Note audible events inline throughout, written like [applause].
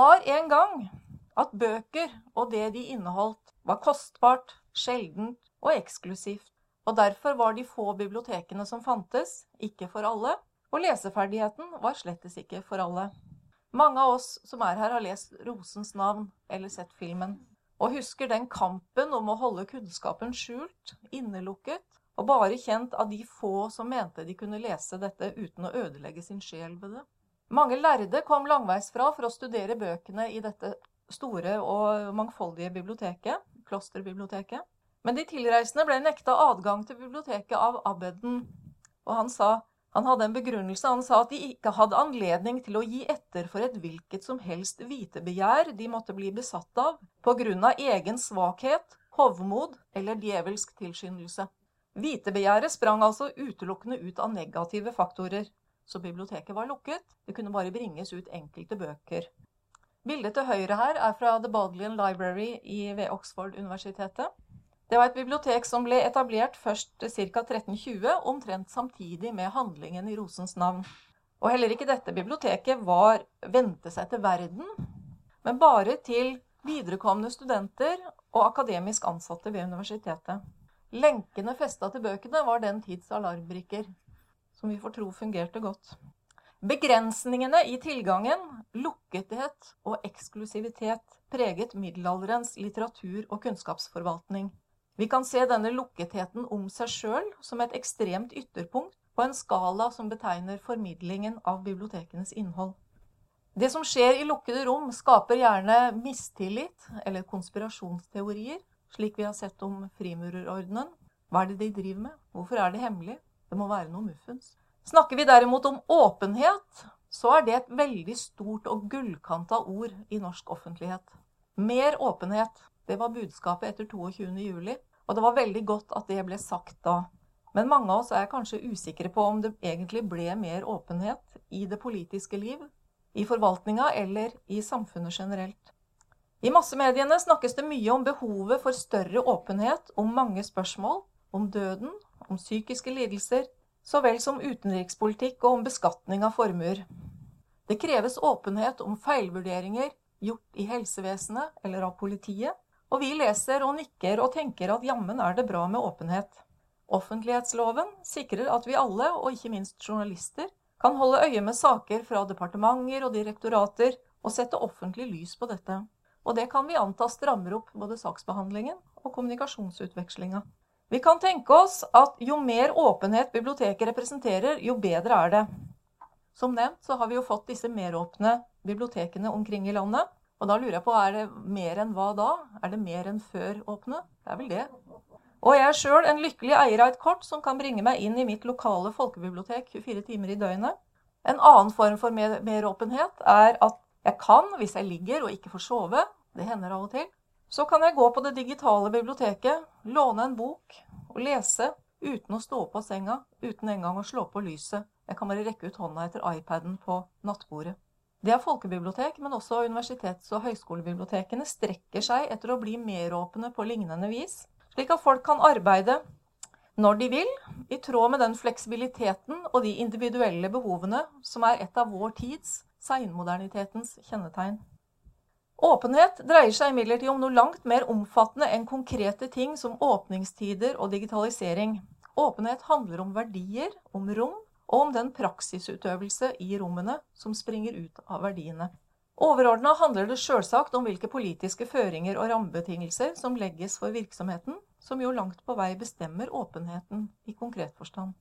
var en gang at bøker og det de inneholdt, var kostbart, sjeldent og eksklusivt. Og derfor var de få bibliotekene som fantes, ikke for alle, og leseferdigheten var slettes ikke for alle. Mange av oss som er her, har lest 'Rosens navn' eller sett filmen, og husker den kampen om å holde kunnskapen skjult, innelukket, og bare kjent av de få som mente de kunne lese dette uten å ødelegge sin sjel ved det. Mange lærde kom langveisfra for å studere bøkene i dette store og mangfoldige biblioteket, klosterbiblioteket. Men de tilreisende ble nekta adgang til biblioteket av abbeden, og han sa han hadde en begrunnelse. Han sa at de ikke hadde anledning til å gi etter for et hvilket som helst vitebegjær de måtte bli besatt av på grunn av egen svakhet, hovmod eller djevelsk tilskyndelse. Hvitebegjæret sprang altså utelukkende ut av negative faktorer. Så biblioteket var lukket, det kunne bare bringes ut enkelte bøker. Bildet til høyre her er fra The Bodleian Library ved Oxford-universitetet. Det var et bibliotek som ble etablert først ca. 1320, omtrent samtidig med handlingen i Rosens navn. Og heller ikke dette biblioteket var vente seg til verden, men bare til viderekomne studenter og akademisk ansatte ved universitetet. Lenkene festa til bøkene var den tids alarmbrikker, som vi får tro fungerte godt. Begrensningene i tilgangen, lukkethet og eksklusivitet preget middelalderens litteratur- og kunnskapsforvaltning. Vi kan se denne lukketheten om seg sjøl som et ekstremt ytterpunkt på en skala som betegner formidlingen av bibliotekenes innhold. Det som skjer i lukkede rom, skaper gjerne mistillit eller konspirasjonsteorier, slik vi har sett om Frimurerordenen. Hva er det de driver med? Hvorfor er det hemmelig? Det må være noe muffens. Snakker vi derimot om åpenhet, så er det et veldig stort og gullkanta ord i norsk offentlighet. Mer åpenhet. Det var budskapet etter 22. juli. Og det var veldig godt at det ble sagt da. Men mange av oss er kanskje usikre på om det egentlig ble mer åpenhet i det politiske liv, i forvaltninga eller i samfunnet generelt. I massemediene snakkes det mye om behovet for større åpenhet om mange spørsmål, om døden, om psykiske lidelser, så vel som utenrikspolitikk og om beskatning av formuer. Det kreves åpenhet om feilvurderinger gjort i helsevesenet eller av politiet, og vi leser og nikker og tenker at jammen er det bra med åpenhet. Offentlighetsloven sikrer at vi alle, og ikke minst journalister, kan holde øye med saker fra departementer og direktorater og sette offentlig lys på dette. Og det kan vi anta strammer opp både saksbehandlingen og kommunikasjonsutvekslinga. Vi kan tenke oss at jo mer åpenhet biblioteket representerer, jo bedre er det. Som nevnt så har vi jo fått disse meråpne bibliotekene omkring i landet. Og da lurer jeg på, er det mer enn hva da? Er det mer enn før åpne? Det er vel det. Og jeg er sjøl en lykkelig eier av et kort som kan bringe meg inn i mitt lokale folkebibliotek 24 timer i døgnet. En annen form for meråpenhet er at jeg kan, hvis jeg ligger og ikke får sove, det hender av og til, så kan jeg gå på det digitale biblioteket, låne en bok og lese uten å stå opp av senga, uten engang å slå på lyset. Jeg kan bare rekke ut hånda etter iPaden på nattbordet. Det er folkebibliotek, men også universitets- og høyskolebibliotekene strekker seg etter å bli meråpne på lignende vis, slik at folk kan arbeide når de vil, i tråd med den fleksibiliteten og de individuelle behovene som er et av vår tids, seinmodernitetens, kjennetegn. Åpenhet dreier seg imidlertid om noe langt mer omfattende enn konkrete ting som åpningstider og digitalisering. Åpenhet handler om verdier, om rom, og om den praksisutøvelse i rommene som springer ut av verdiene. Overordna handler det sjølsagt om hvilke politiske føringer og rammebetingelser som legges for virksomheten, som jo langt på vei bestemmer åpenheten i konkret forstand.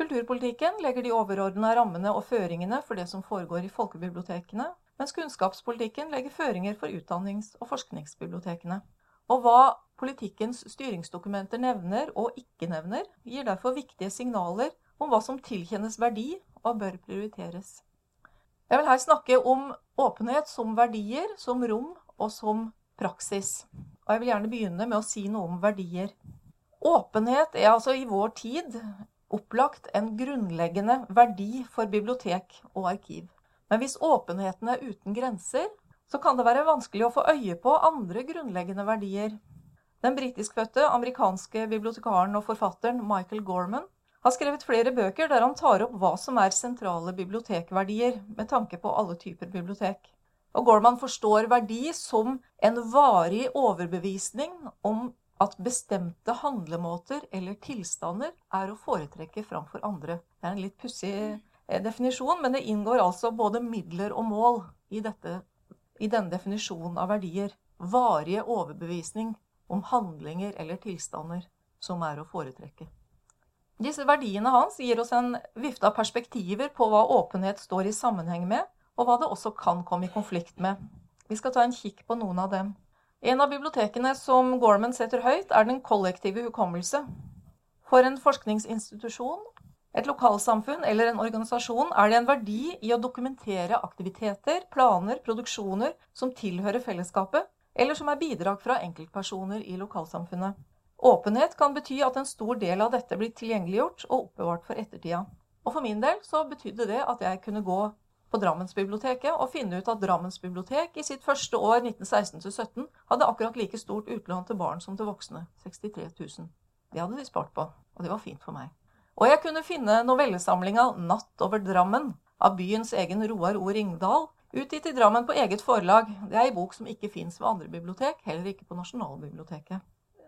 Kulturpolitikken legger de overordna rammene og føringene for det som foregår i folkebibliotekene, mens kunnskapspolitikken legger føringer for utdannings- og forskningsbibliotekene. Og hva politikkens styringsdokumenter nevner og ikke nevner, gir derfor viktige signaler om hva som tilkjennes verdi og bør prioriteres. Jeg vil her snakke om åpenhet som verdier, som rom og som praksis. Og jeg vil gjerne begynne med å si noe om verdier. Åpenhet er altså i vår tid opplagt en grunnleggende verdi for bibliotek og arkiv. Men hvis åpenheten er uten grenser, så kan det være vanskelig å få øye på andre grunnleggende verdier. Den britiskfødte amerikanske bibliotekaren og forfatteren Michael Gorman har skrevet flere bøker der han tar opp hva som er sentrale bibliotekverdier med tanke på alle typer bibliotek. Og Gorman forstår verdi som en varig overbevisning om at bestemte handlemåter eller tilstander er å foretrekke framfor andre. Det er en litt pussig definisjon, men det inngår altså både midler og mål i, dette, i denne definisjonen av verdier. Varige overbevisning om handlinger eller tilstander som er å foretrekke. Disse verdiene hans gir oss en vifte av perspektiver på hva åpenhet står i sammenheng med, og hva det også kan komme i konflikt med. Vi skal ta en kikk på noen av dem. En av bibliotekene som Gorman setter høyt, er den kollektive hukommelse. For en forskningsinstitusjon, et lokalsamfunn eller en organisasjon er det en verdi i å dokumentere aktiviteter, planer, produksjoner som tilhører fellesskapet, eller som er bidrag fra enkeltpersoner i lokalsamfunnet. Åpenhet kan bety at en stor del av dette blir tilgjengeliggjort og oppbevart for ettertida. Og for min del så betydde det at jeg kunne gå på Drammensbiblioteket og finne ut at Drammensbibliotek i sitt første år 1916-17 hadde akkurat like stort utlån til barn som til voksne. 63 000. Det hadde de spart på, og det var fint for meg. Og jeg kunne finne novellesamlinga 'Natt over Drammen' av byens egen Roar O. Ringdal, utgitt i Drammen på eget forlag. Det er ei bok som ikke fins ved andre bibliotek, heller ikke på Nasjonalbiblioteket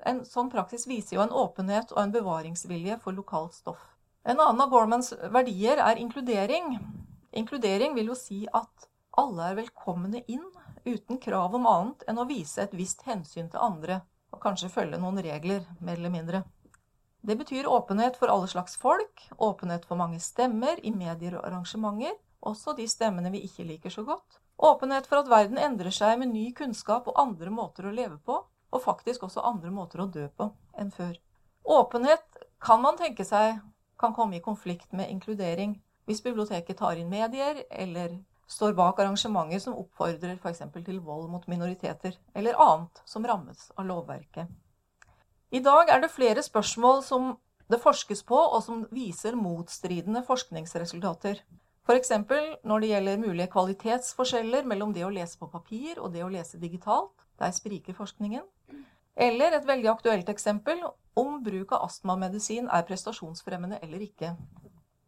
en sånn praksis viser jo en åpenhet og en bevaringsvilje for lokalt stoff. En annen av Gormans verdier er inkludering. Inkludering vil jo si at alle er velkomne inn, uten krav om annet enn å vise et visst hensyn til andre, og kanskje følge noen regler, mer eller mindre. Det betyr åpenhet for alle slags folk, åpenhet for mange stemmer i medier og arrangementer, også de stemmene vi ikke liker så godt. Åpenhet for at verden endrer seg med ny kunnskap og andre måter å leve på, og faktisk også andre måter å dø på enn før. Åpenhet kan man tenke seg kan komme i konflikt med inkludering hvis biblioteket tar inn medier eller står bak arrangementer som oppfordrer f.eks. til vold mot minoriteter, eller annet som rammes av lovverket. I dag er det flere spørsmål som det forskes på, og som viser motstridende forskningsresultater. F.eks. når det gjelder mulige kvalitetsforskjeller mellom det å lese på papir og det å lese digitalt. Der spriker forskningen. Eller et veldig aktuelt eksempel om bruk av astmamedisin er prestasjonsfremmende eller ikke.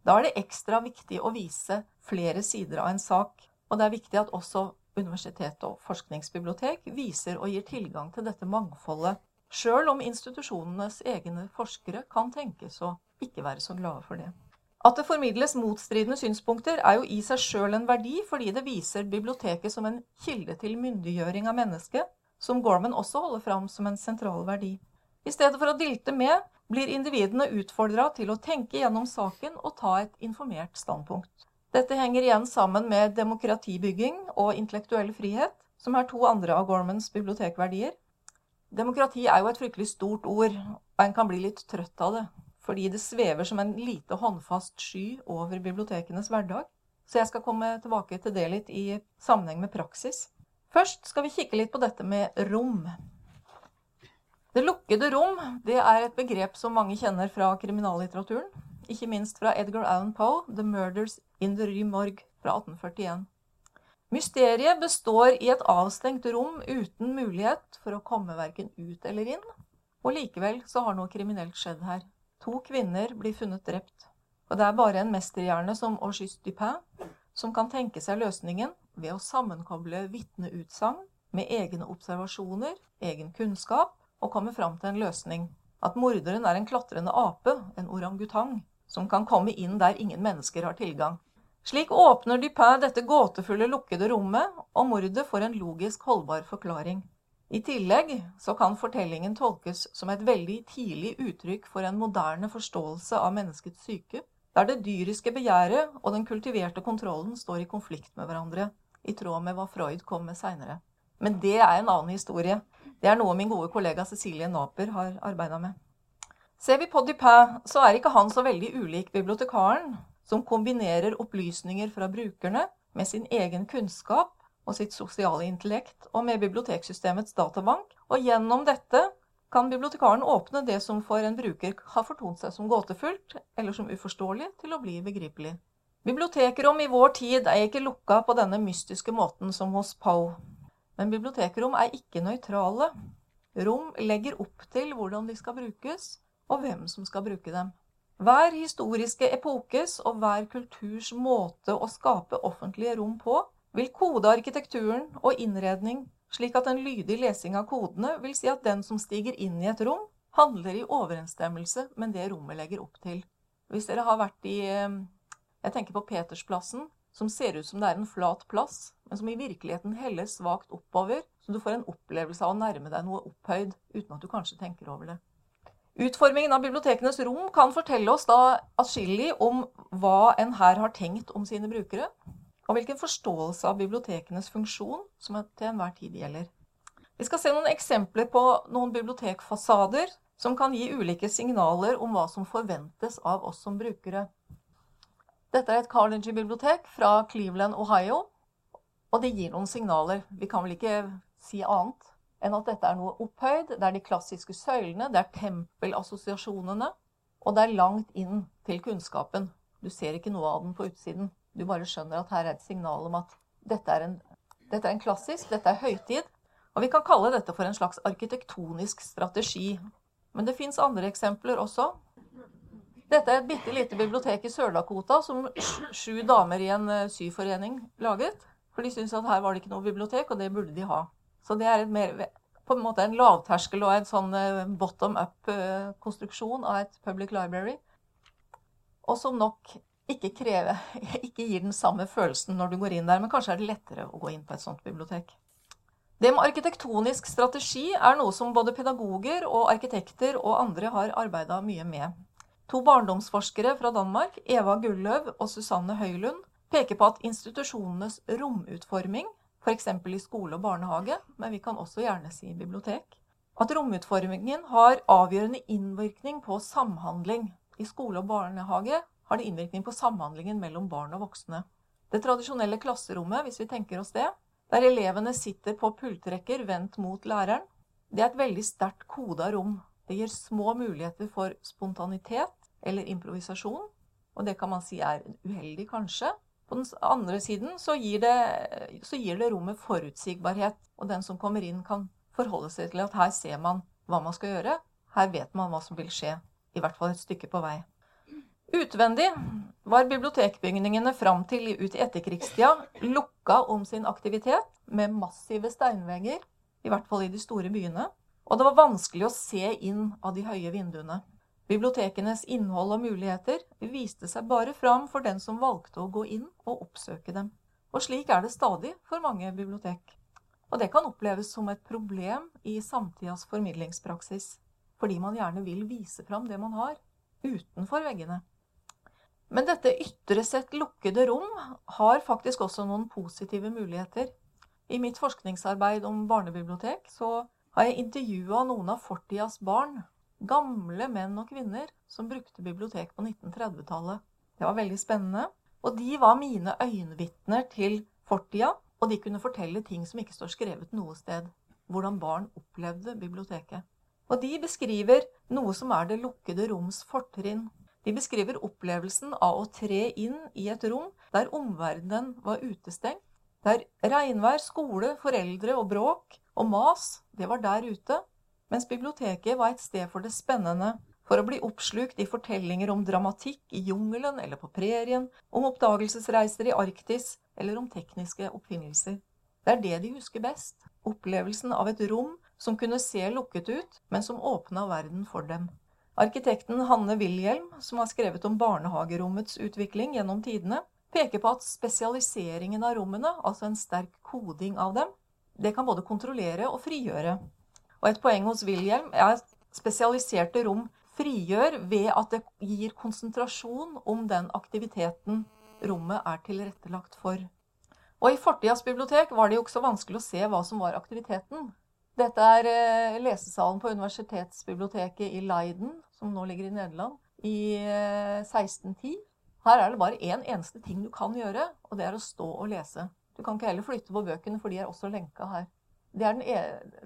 Da er det ekstra viktig å vise flere sider av en sak, og det er viktig at også universitet og forskningsbibliotek viser og gir tilgang til dette mangfoldet, sjøl om institusjonenes egne forskere kan tenkes å ikke være så glade for det. At det formidles motstridende synspunkter, er jo i seg sjøl en verdi, fordi det viser biblioteket som en kilde til myndiggjøring av mennesket, som Gorman også holder fram som en sentral verdi. I stedet for å dilte med, blir individene utfordra til å tenke gjennom saken og ta et informert standpunkt. Dette henger igjen sammen med demokratibygging og intellektuell frihet, som er to andre av Gormans bibliotekverdier. Demokrati er jo et fryktelig stort ord, og en kan bli litt trøtt av det, fordi det svever som en lite håndfast sky over bibliotekenes hverdag. Så jeg skal komme tilbake til det litt i sammenheng med praksis. Først skal vi kikke litt på dette med rom. Det lukkede rom det er et begrep som mange kjenner fra kriminallitteraturen. Ikke minst fra Edgar Allan Poe, 'The Murders in the Rue Morgue' fra 1841. Mysteriet består i et avstengt rom uten mulighet for å komme verken ut eller inn. Og likevel så har noe kriminelt skjedd her. To kvinner blir funnet drept. Og det er bare en mesterhjerne som Auguste Dupin som kan tenke seg løsningen ved å sammenkoble vitneutsagn med egne observasjoner, egen kunnskap, og komme fram til en løsning. At morderen er en klatrende ape, en orangutang, som kan komme inn der ingen mennesker har tilgang. Slik åpner Dupin dette gåtefulle, lukkede rommet, og mordet får en logisk holdbar forklaring. I tillegg så kan fortellingen tolkes som et veldig tidlig uttrykk for en moderne forståelse av menneskets syke, der det dyriske begjæret og den kultiverte kontrollen står i konflikt med hverandre, i tråd med hva Freud kom med seinere. Men det er en annen historie. Det er noe min gode kollega Cecilie Naper har arbeida med. Ser vi på Dupin, så er ikke han så veldig ulik bibliotekaren, som kombinerer opplysninger fra brukerne med sin egen kunnskap og sitt sosiale intellekt, og med biblioteksystemets databank, og gjennom dette kan bibliotekaren åpne det som for en bruker har fortont seg som gåtefullt eller som uforståelig, til å bli begripelig. Bibliotekrom i vår tid er ikke lukka på denne mystiske måten som hos Poe. Men bibliotekrom er ikke nøytrale. Rom legger opp til hvordan de skal brukes, og hvem som skal bruke dem. Hver historiske epokes og hver kulturs måte å skape offentlige rom på vil kode arkitekturen og innredning slik at en lydig lesing av kodene vil si at den som stiger inn i et rom, handler i overensstemmelse med det rommet legger opp til. Hvis dere har vært i eh, Jeg tenker på Petersplassen, som ser ut som det er en flat plass, men som i virkeligheten heller svakt oppover, så du får en opplevelse av å nærme deg noe opphøyd uten at du kanskje tenker over det. Utformingen av bibliotekenes rom kan fortelle oss da atskillig om hva en her har tenkt om sine brukere, og hvilken forståelse av bibliotekenes funksjon som til enhver tid gjelder. Vi skal se noen eksempler på noen bibliotekfasader som kan gi ulike signaler om hva som forventes av oss som brukere. Dette er et Carnegie-bibliotek fra Cleveland, Ohio, og det gir noen signaler. Vi kan vel ikke si annet enn at dette er noe opphøyd. Det er de klassiske søylene, det er tempelassosiasjonene, og det er langt inn til kunnskapen. Du ser ikke noe av den på utsiden. Du bare skjønner at her er et signal om at dette er en, dette er en klassisk, dette er høytid, og vi kan kalle dette for en slags arkitektonisk strategi. Men det fins andre eksempler også. Dette er et bitte lite bibliotek i Sør-Dakota som sju damer i en eh, syforening laget. For de syntes at her var det ikke noe bibliotek, og det burde de ha. Så det er mer, på en måte en lavterskel og en sånn eh, bottom up-konstruksjon eh, av et public library. Og som nok ikke, krever, [laughs] ikke gir den samme følelsen når du går inn der, men kanskje er det lettere å gå inn på et sånt bibliotek. Det med arkitektonisk strategi er noe som både pedagoger og arkitekter og andre har arbeida mye med. To barndomsforskere fra Danmark, Eva Gulløv og Susanne Høylund, peker på at institusjonenes romutforming, f.eks. i skole og barnehage, men vi kan også gjerne si bibliotek, at romutformingen har avgjørende innvirkning på samhandling. I skole og barnehage har det innvirkning på samhandlingen mellom barn og voksne. Det tradisjonelle klasserommet, hvis vi tenker oss det, der elevene sitter på pultrekker vendt mot læreren. Det er et veldig sterkt koda rom. Det gir små muligheter for spontanitet eller improvisasjon, og det kan man si er uheldig, kanskje. På den andre siden så gir, det, så gir det rommet forutsigbarhet, og den som kommer inn, kan forholde seg til at her ser man hva man skal gjøre. Her vet man hva som vil skje, i hvert fall et stykke på vei. Utvendig var bibliotekbygningene fram til ut i etterkrigstida lukka om sin aktivitet med massive steinvegger, i hvert fall i de store byene, og det var vanskelig å se inn av de høye vinduene. Bibliotekenes innhold og muligheter viste seg bare fram for den som valgte å gå inn og oppsøke dem. Og slik er det stadig for mange bibliotek. Og det kan oppleves som et problem i samtidas formidlingspraksis, fordi man gjerne vil vise fram det man har, utenfor veggene. Men dette ytre sett lukkede rom har faktisk også noen positive muligheter. I mitt forskningsarbeid om barnebibliotek så har jeg intervjua noen av fortidas barn. Gamle menn og kvinner som brukte bibliotek på 1930-tallet. Det var veldig spennende. Og de var mine øyenvitner til fortida, og de kunne fortelle ting som ikke står skrevet noe sted. Hvordan barn opplevde biblioteket. Og de beskriver noe som er det lukkede roms fortrinn. De beskriver opplevelsen av å tre inn i et rom der omverdenen var utestengt, der regnvær, skole, foreldre og bråk og mas, det var der ute, mens biblioteket var et sted for det spennende, for å bli oppslukt i fortellinger om dramatikk i jungelen eller på prærien, om oppdagelsesreiser i Arktis eller om tekniske oppfinnelser. Det er det de husker best, opplevelsen av et rom som kunne se lukket ut, men som åpna verden for dem. Arkitekten Hanne Wilhjelm, som har skrevet om barnehagerommets utvikling gjennom tidene, peker på at spesialiseringen av rommene, altså en sterk koding av dem, det kan både kontrollere og frigjøre. Og et poeng hos Wilhelm er at spesialiserte rom frigjør ved at det gir konsentrasjon om den aktiviteten rommet er tilrettelagt for. Og i fortidas bibliotek var det jo ikke så vanskelig å se hva som var aktiviteten. Dette er eh, lesesalen på universitetsbiblioteket i Leiden, som nå ligger i Nederland, i 1610. Eh, Her er det bare én en eneste ting du kan gjøre, og det er å stå og lese. Du kan ikke heller flytte på bøkene, for de er også lenka her. Det er, en,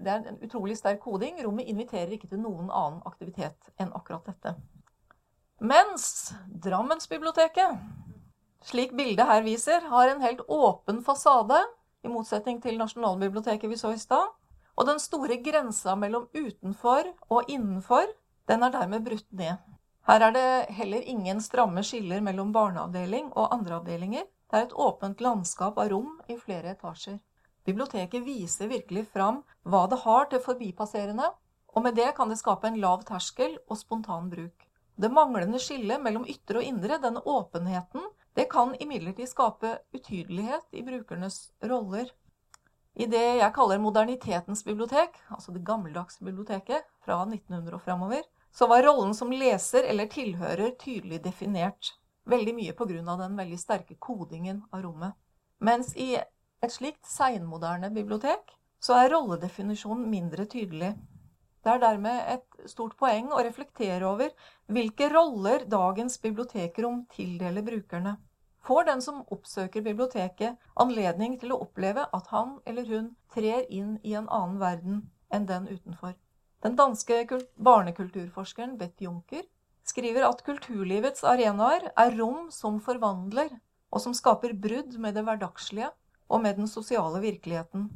det er en utrolig sterk koding. Rommet inviterer ikke til noen annen aktivitet enn akkurat dette. Mens Drammensbiblioteket, slik bildet her viser, har en helt åpen fasade, i motsetning til Nasjonalbiblioteket vi så i stad. Og den store grensa mellom utenfor og innenfor, den er dermed brutt ned. Her er det heller ingen stramme skiller mellom barneavdeling og andre avdelinger. Det er et åpent landskap av rom i flere etasjer. Biblioteket viser virkelig fram hva det har til forbipasserende, og med det kan det skape en lav terskel og spontan bruk. Det manglende skillet mellom ytre og indre, denne åpenheten, det kan imidlertid skape utydelighet i brukernes roller. I det jeg kaller modernitetens bibliotek, altså det gammeldagse biblioteket fra 1900 og framover, så var rollen som leser eller tilhører tydelig definert. Veldig mye pga. den veldig sterke kodingen av rommet. Mens i et slikt seinmoderne bibliotek så er rolledefinisjonen mindre tydelig. Det er dermed et stort poeng å reflektere over hvilke roller dagens bibliotekrom tildeler brukerne. Får den som oppsøker biblioteket, anledning til å oppleve at han eller hun trer inn i en annen verden enn den utenfor. Den danske barnekulturforskeren Betty Juncker skriver at kulturlivets arenaer er rom som forvandler, og som skaper brudd med det hverdagslige og med den sosiale virkeligheten.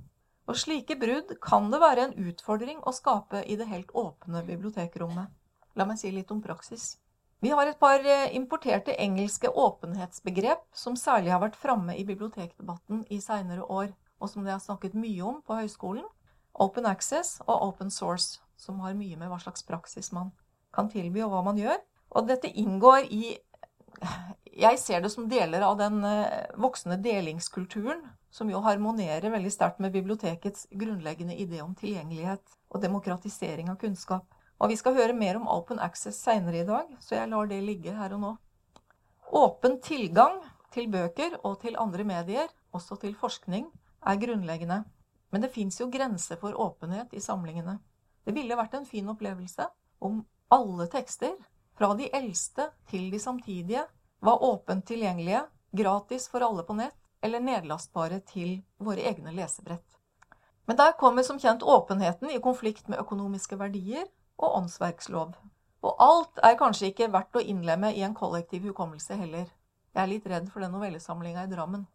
Og slike brudd kan det være en utfordring å skape i det helt åpne bibliotekrommet. La meg si litt om praksis. Vi har et par eh, importerte engelske åpenhetsbegrep som særlig har vært framme i bibliotekdebatten i seinere år, og som det er snakket mye om på høyskolen. Open access og open source, som har mye med hva slags praksis man kan tilby, og hva man gjør. Og dette inngår i Jeg ser det som deler av den voksende voksne delingskulturen som jo harmonerer veldig sterkt med bibliotekets grunnleggende idé om tilgjengelighet og demokratisering av kunnskap. Og vi skal høre mer om Open Access seinere i dag, så jeg lar det ligge her og nå. Åpen tilgang til bøker og til andre medier, også til forskning, er grunnleggende. Men det fins jo grenser for åpenhet i samlingene. Det ville vært en fin opplevelse om alle tekster, fra de eldste til de samtidige, var åpent tilgjengelige, gratis for alle på nett, eller nedlastbare til våre egne lesebrett. Men der kommer som kjent åpenheten i konflikt med økonomiske verdier og åndsverkslov. Og alt er kanskje ikke verdt å innlemme i en kollektiv hukommelse heller. Jeg er litt redd for den novellesamlinga i Drammen.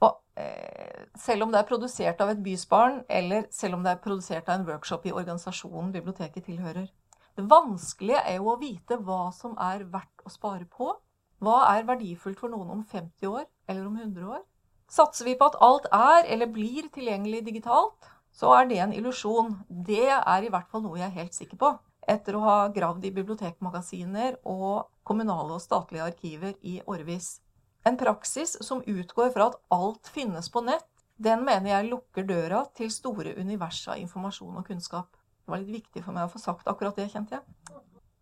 Og eh, selv om det er produsert av et bysbarn, eller selv om det er produsert av en workshop i organisasjonen biblioteket tilhører. Det vanskelige er jo å vite hva som er verdt å spare på. Hva er verdifullt for noen om 50 år, eller om 100 år? Satser vi på at alt er eller blir tilgjengelig digitalt, så er det en illusjon. Det er i hvert fall noe jeg er helt sikker på etter å ha gravd i bibliotekmagasiner og kommunale og statlige arkiver i årevis. En praksis som utgår fra at alt finnes på nett, den mener jeg lukker døra til store univers av informasjon og kunnskap. Det var litt viktig for meg å få sagt akkurat det, kjente jeg.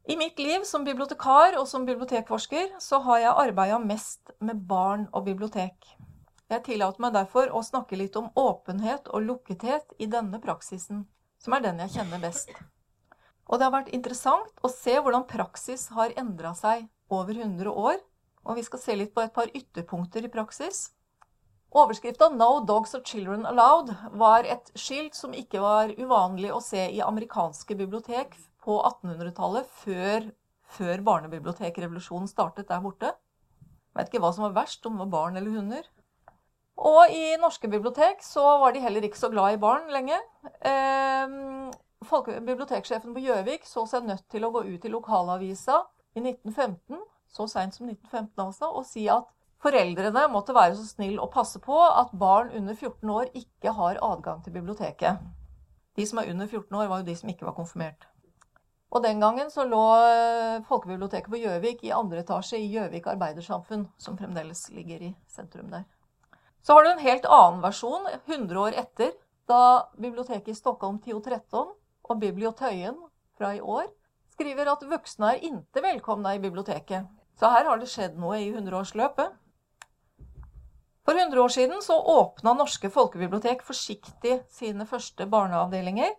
I mitt liv som bibliotekar og som bibliotekforsker så har jeg arbeida mest med barn og bibliotek. Jeg tillater meg derfor å snakke litt om åpenhet og lukkethet i denne praksisen, som er den jeg kjenner best. Og det har vært interessant å se hvordan praksis har endra seg over 100 år, og vi skal se litt på et par ytterpunkter i praksis. Overskrifta 'No dogs or children allowed' var et skilt som ikke var uvanlig å se i amerikanske bibliotek på 1800-tallet, før, før barnebibliotekrevolusjonen startet der borte. Jeg vet ikke hva som var verst, om det var barn eller hunder. Og i norske bibliotek så var de heller ikke så glad i barn lenge. Folke, biblioteksjefen på Gjøvik så seg nødt til å gå ut i lokalavisa i 1915, så seint som 1915 altså, og si at foreldrene måtte være så snill å passe på at barn under 14 år ikke har adgang til biblioteket. De som er under 14 år, var jo de som ikke var konfirmert. Og den gangen så lå eh, Folkebiblioteket på Gjøvik i andre etasje i Gjøvik Arbeidersamfunn, som fremdeles ligger i sentrum der. Så har du en helt annen versjon 100 år etter, da biblioteket i Stockholm 1013 og Bibliotøyen fra i år skriver at voksne er inte velkomne i biblioteket. Så her har det skjedd noe i 100-årsløpet. For 100 år siden så åpna norske folkebibliotek forsiktig sine første barneavdelinger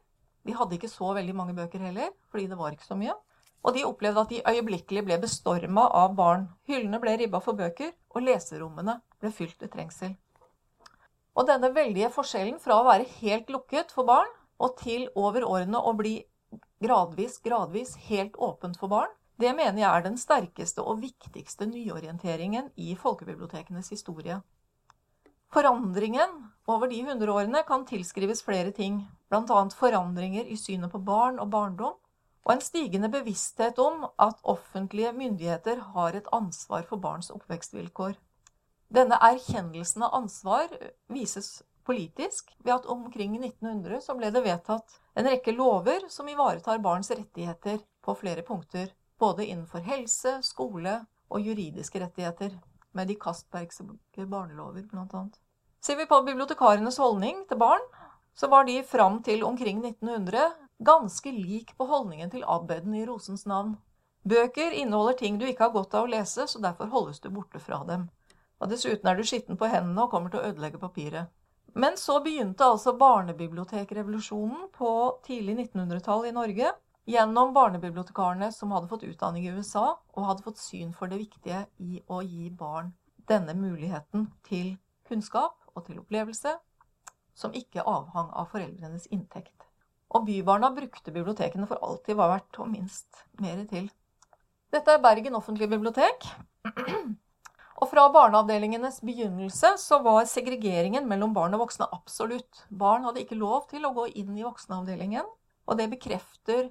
de hadde ikke så veldig mange bøker heller, fordi det var ikke så mye. Og de opplevde at de øyeblikkelig ble bestorma av barn. Hyllene ble ribba for bøker, og leserommene ble fylt med trengsel. Og denne veldige forskjellen fra å være helt lukket for barn, og til over årene å bli gradvis, gradvis helt åpent for barn, det mener jeg er den sterkeste og viktigste nyorienteringen i folkebibliotekenes historie. Forandringen over de hundre årene kan tilskrives flere ting, bl.a. forandringer i synet på barn og barndom, og en stigende bevissthet om at offentlige myndigheter har et ansvar for barns oppvekstvilkår. Denne erkjennelsen av ansvar vises politisk ved at omkring 1900 så ble det vedtatt en rekke lover som ivaretar barns rettigheter på flere punkter, både innenfor helse, skole og juridiske rettigheter, med de Castbergske barnelover bl.a. Ser vi på bibliotekarenes holdning til barn, så var de fram til omkring 1900 ganske lik på holdningen til abbeden i Rosens navn. Bøker inneholder ting du ikke har godt av å lese, så derfor holdes du borte fra dem. Og dessuten er du skitten på hendene og kommer til å ødelegge papiret. Men så begynte altså barnebibliotekrevolusjonen på tidlig 1900-tall i Norge gjennom barnebibliotekarene som hadde fått utdanning i USA og hadde fått syn for det viktige i å gi barn denne muligheten til kunnskap og til opplevelse som ikke avhang av foreldrenes inntekt. Og bybarna brukte bibliotekene for alt de var verdt, og minst mer til. Dette er Bergen offentlige bibliotek. Og fra barneavdelingenes begynnelse så var segregeringen mellom barn og voksne absolutt. Barn hadde ikke lov til å gå inn i voksenavdelingen, og det bekrefter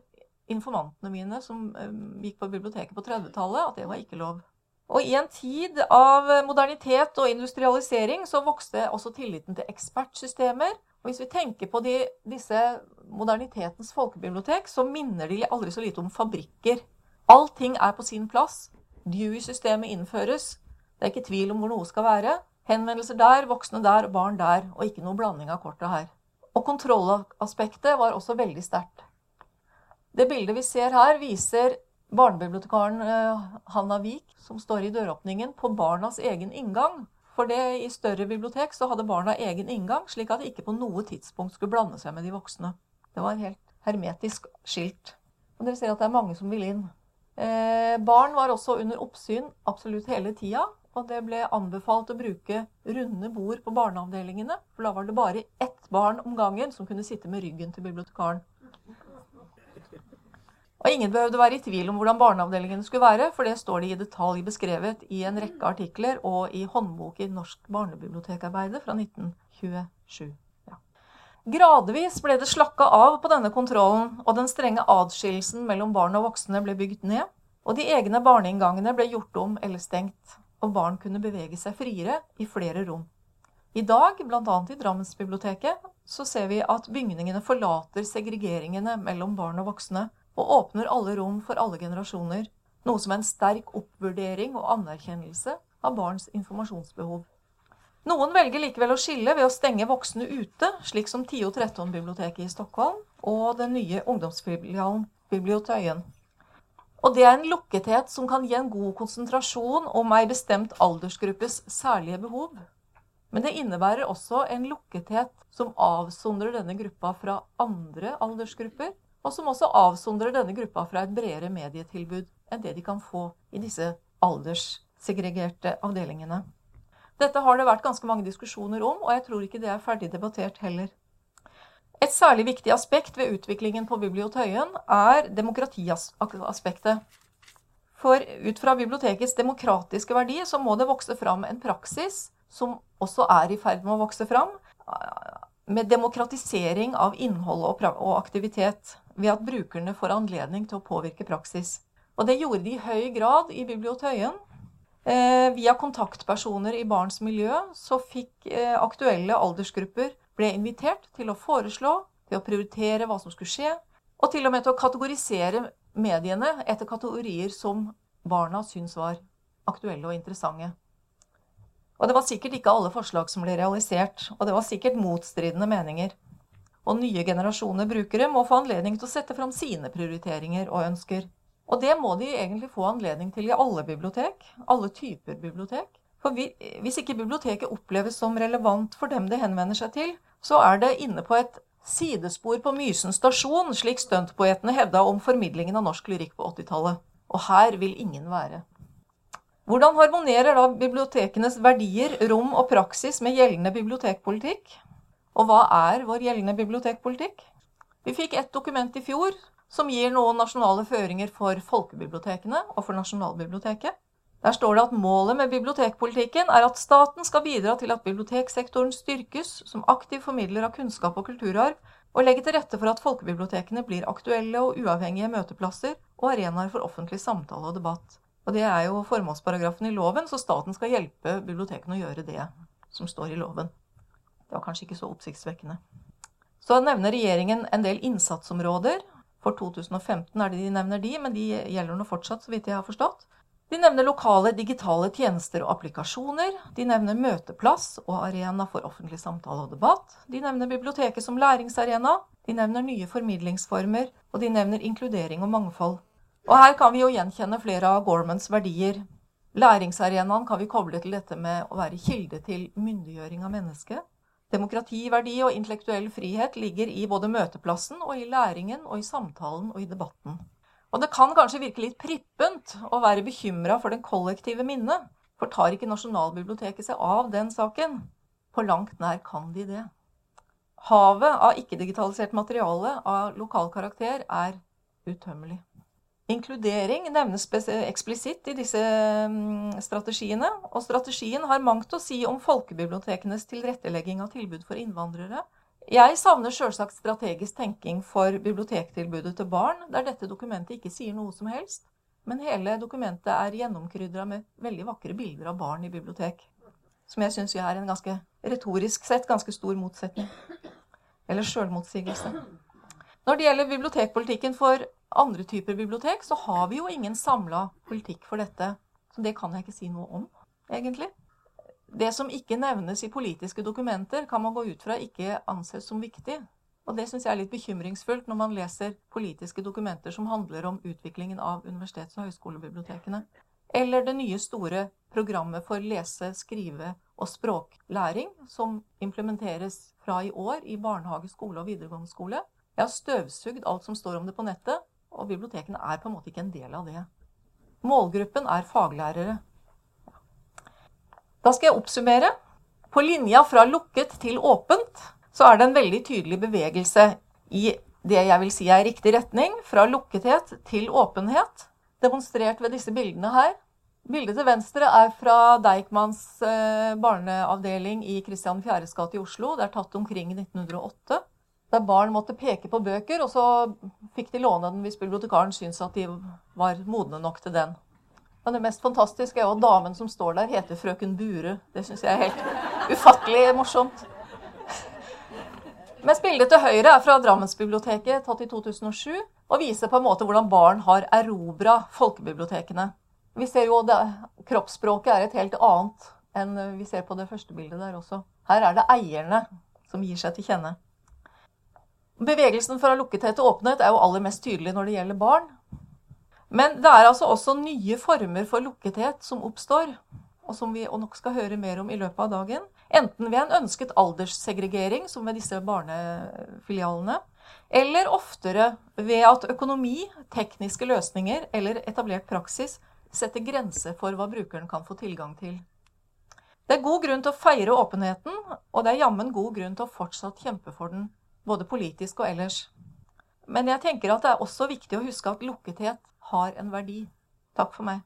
informantene mine som eh, gikk på biblioteket på 30-tallet, at det var ikke lov. Og i en tid av modernitet og industrialisering så vokste også tilliten til ekspertsystemer. Og hvis vi tenker på de, disse modernitetens folkebibliotek, så minner de aldri så lite om fabrikker. Allting er på sin plass. Dewey-systemet innføres. Det er ikke tvil om hvor noe skal være. Henvendelser der, voksne der, barn der. Og ikke noe blanding av kortet her. Og kontrollaspektet var også veldig sterkt. Det bildet vi ser her, viser barnebibliotekaren eh, Hanna Vik, som står i døråpningen, på barnas egen inngang. For det, i større bibliotek så hadde barna egen inngang, slik at de ikke på noe tidspunkt skulle blande seg med de voksne. Det var helt hermetisk skilt. Og dere ser at det er mange som vil inn. Eh, barn var også under oppsyn absolutt hele tida. Og det ble anbefalt å bruke runde bord på barneavdelingene. For da var det bare ett barn om gangen som kunne sitte med ryggen til bibliotekaren. Og ingen behøvde være i tvil om hvordan barneavdelingene skulle være, for det står det i detalj beskrevet i en rekke artikler og i håndbok i Norsk barnebibliotekarbeide fra 1927. Ja. Gradvis ble det slakka av på denne kontrollen, og den strenge adskillelsen mellom barn og voksne ble bygd ned. Og de egne barneinngangene ble gjort om eller stengt, og barn kunne bevege seg friere i flere rom. I dag, bl.a. i Drammensbiblioteket, så ser vi at bygningene forlater segregeringene mellom barn og voksne, og åpner alle rom for alle generasjoner, noe som er en sterk oppvurdering og anerkjennelse av barns informasjonsbehov. Noen velger likevel å skille ved å stenge voksne ute, slik som 10 og 13-biblioteket i Stockholm og den nye ungdomsfilialen Bibliotøyen. Og det er en lukkethet som kan gi en god konsentrasjon om ei bestemt aldersgruppes særlige behov. Men det innebærer også en lukkethet som avsondrer denne gruppa fra andre aldersgrupper, og som også avsondrer denne gruppa fra et bredere medietilbud enn det de kan få i disse alderssegregerte avdelingene. Dette har det vært ganske mange diskusjoner om, og jeg tror ikke det er ferdig debattert heller. Et særlig viktig aspekt ved utviklingen på Bibliotøyen er demokratiaspektet. For ut fra bibliotekets demokratiske verdi så må det vokse fram en praksis som også er i ferd med å vokse fram, med demokratisering av innhold og aktivitet ved at brukerne får anledning til å påvirke praksis. Og det gjorde de i høy grad i Bibliotøyen. Eh, via kontaktpersoner i barns miljø så fikk eh, aktuelle aldersgrupper ble invitert til å foreslå, til å prioritere hva som skulle skje, og til og med til å kategorisere mediene etter kategorier som barna syntes var aktuelle og interessante. Og det var sikkert ikke alle forslag som ble realisert, og det var sikkert motstridende meninger og nye generasjoner brukere må få anledning til å sette fram sine prioriteringer og ønsker. Og det må de egentlig få anledning til i alle bibliotek, alle typer bibliotek. For hvis ikke biblioteket oppleves som relevant for dem det henvender seg til, så er det inne på et sidespor på Mysen stasjon, slik stuntpoetene hevda om formidlingen av norsk lyrikk på 80-tallet. Og her vil ingen være. Hvordan harmonerer da bibliotekenes verdier, rom og praksis med gjeldende bibliotekpolitikk? Og hva er vår gjeldende bibliotekpolitikk? Vi fikk ett dokument i fjor som gir noen nasjonale føringer for folkebibliotekene og for Nasjonalbiblioteket. Der står det at målet med bibliotekpolitikken er at staten skal bidra til at biblioteksektoren styrkes som aktiv formidler av kunnskap og kulturarv, og legge til rette for at folkebibliotekene blir aktuelle og uavhengige møteplasser og arenaer for offentlig samtale og debatt. Og det er jo formålsparagrafen i loven, så staten skal hjelpe bibliotekene å gjøre det som står i loven. Det var kanskje ikke så oppsiktsvekkende. Så nevner regjeringen en del innsatsområder. For 2015 er det de nevner de, men de gjelder nå fortsatt, så vidt jeg har forstått. De nevner lokale digitale tjenester og applikasjoner. De nevner møteplass og arena for offentlig samtale og debatt. De nevner biblioteket som læringsarena. De nevner nye formidlingsformer, og de nevner inkludering og mangfold. Og her kan vi jo gjenkjenne flere av Gormans verdier. Læringsarenaen kan vi koble til dette med å være kilde til myndiggjøring av mennesket. Demokrativerdi og intellektuell frihet ligger i både møteplassen og i læringen og i samtalen og i debatten. Og det kan kanskje virke litt prippent å være bekymra for den kollektive minnet, for tar ikke Nasjonalbiblioteket seg av den saken? På langt nær kan de det. Havet av ikke-digitalisert materiale av lokal karakter er utømmelig. Inkludering nevnes eksplisitt i disse mm, strategiene, og strategien har mangt å si om folkebibliotekenes tilrettelegging av tilbud for innvandrere. Jeg savner sjølsagt strategisk tenking for bibliotektilbudet til barn, der dette dokumentet ikke sier noe som helst, men hele dokumentet er gjennomkrydra med veldig vakre bilder av barn i bibliotek. Som jeg syns er en ganske retorisk sett ganske stor motsetning. Eller sjølmotsigelse. Når det gjelder bibliotekpolitikken for andre typer bibliotek, så har vi jo ingen samla politikk for dette. Så det kan jeg ikke si noe om, egentlig. Det som ikke nevnes i politiske dokumenter, kan man gå ut fra ikke anses som viktig. Og det syns jeg er litt bekymringsfullt når man leser politiske dokumenter som handler om utviklingen av universitets- og høyskolebibliotekene. Eller det nye store programmet for lese-, skrive- og språklæring, som implementeres fra i år i barnehage, skole og videregående skole. Jeg har støvsugd alt som står om det på nettet, og bibliotekene er på en måte ikke en del av det. Målgruppen er faglærere. Da skal jeg oppsummere. På linja fra lukket til åpent så er det en veldig tydelig bevegelse i det jeg vil si er riktig retning, fra lukkethet til åpenhet, demonstrert ved disse bildene her. Bildet til venstre er fra Deichmans eh, barneavdeling i Kristian 4.s gate i Oslo. Det er tatt omkring 1908 der barn måtte peke på bøker, og så fikk de låne den hvis bibliotekaren syntes at de var modne nok til den. Men det mest fantastiske er jo at damen som står der, heter frøken Bure. Det syns jeg er helt ufattelig morsomt. Mens bildet til høyre er fra Drammensbiblioteket, tatt i 2007, og viser på en måte hvordan barn har erobra folkebibliotekene. Vi ser jo at Kroppsspråket er et helt annet enn vi ser på det første bildet der også. Her er det eierne som gir seg til kjenne. Bevegelsen fra lukkethet til åpenhet er jo aller mest tydelig når det gjelder barn. Men det er altså også nye former for lukkethet som oppstår, og som vi nok skal høre mer om i løpet av dagen. Enten ved en ønsket alderssegregering, som ved disse barnefilialene, eller oftere ved at økonomi, tekniske løsninger eller etablert praksis setter grenser for hva brukeren kan få tilgang til. Det er god grunn til å feire åpenheten, og det er jammen god grunn til å fortsatt kjempe for den både politisk og ellers. Men jeg tenker at det er også viktig å huske at lukkethet har en verdi. Takk for meg.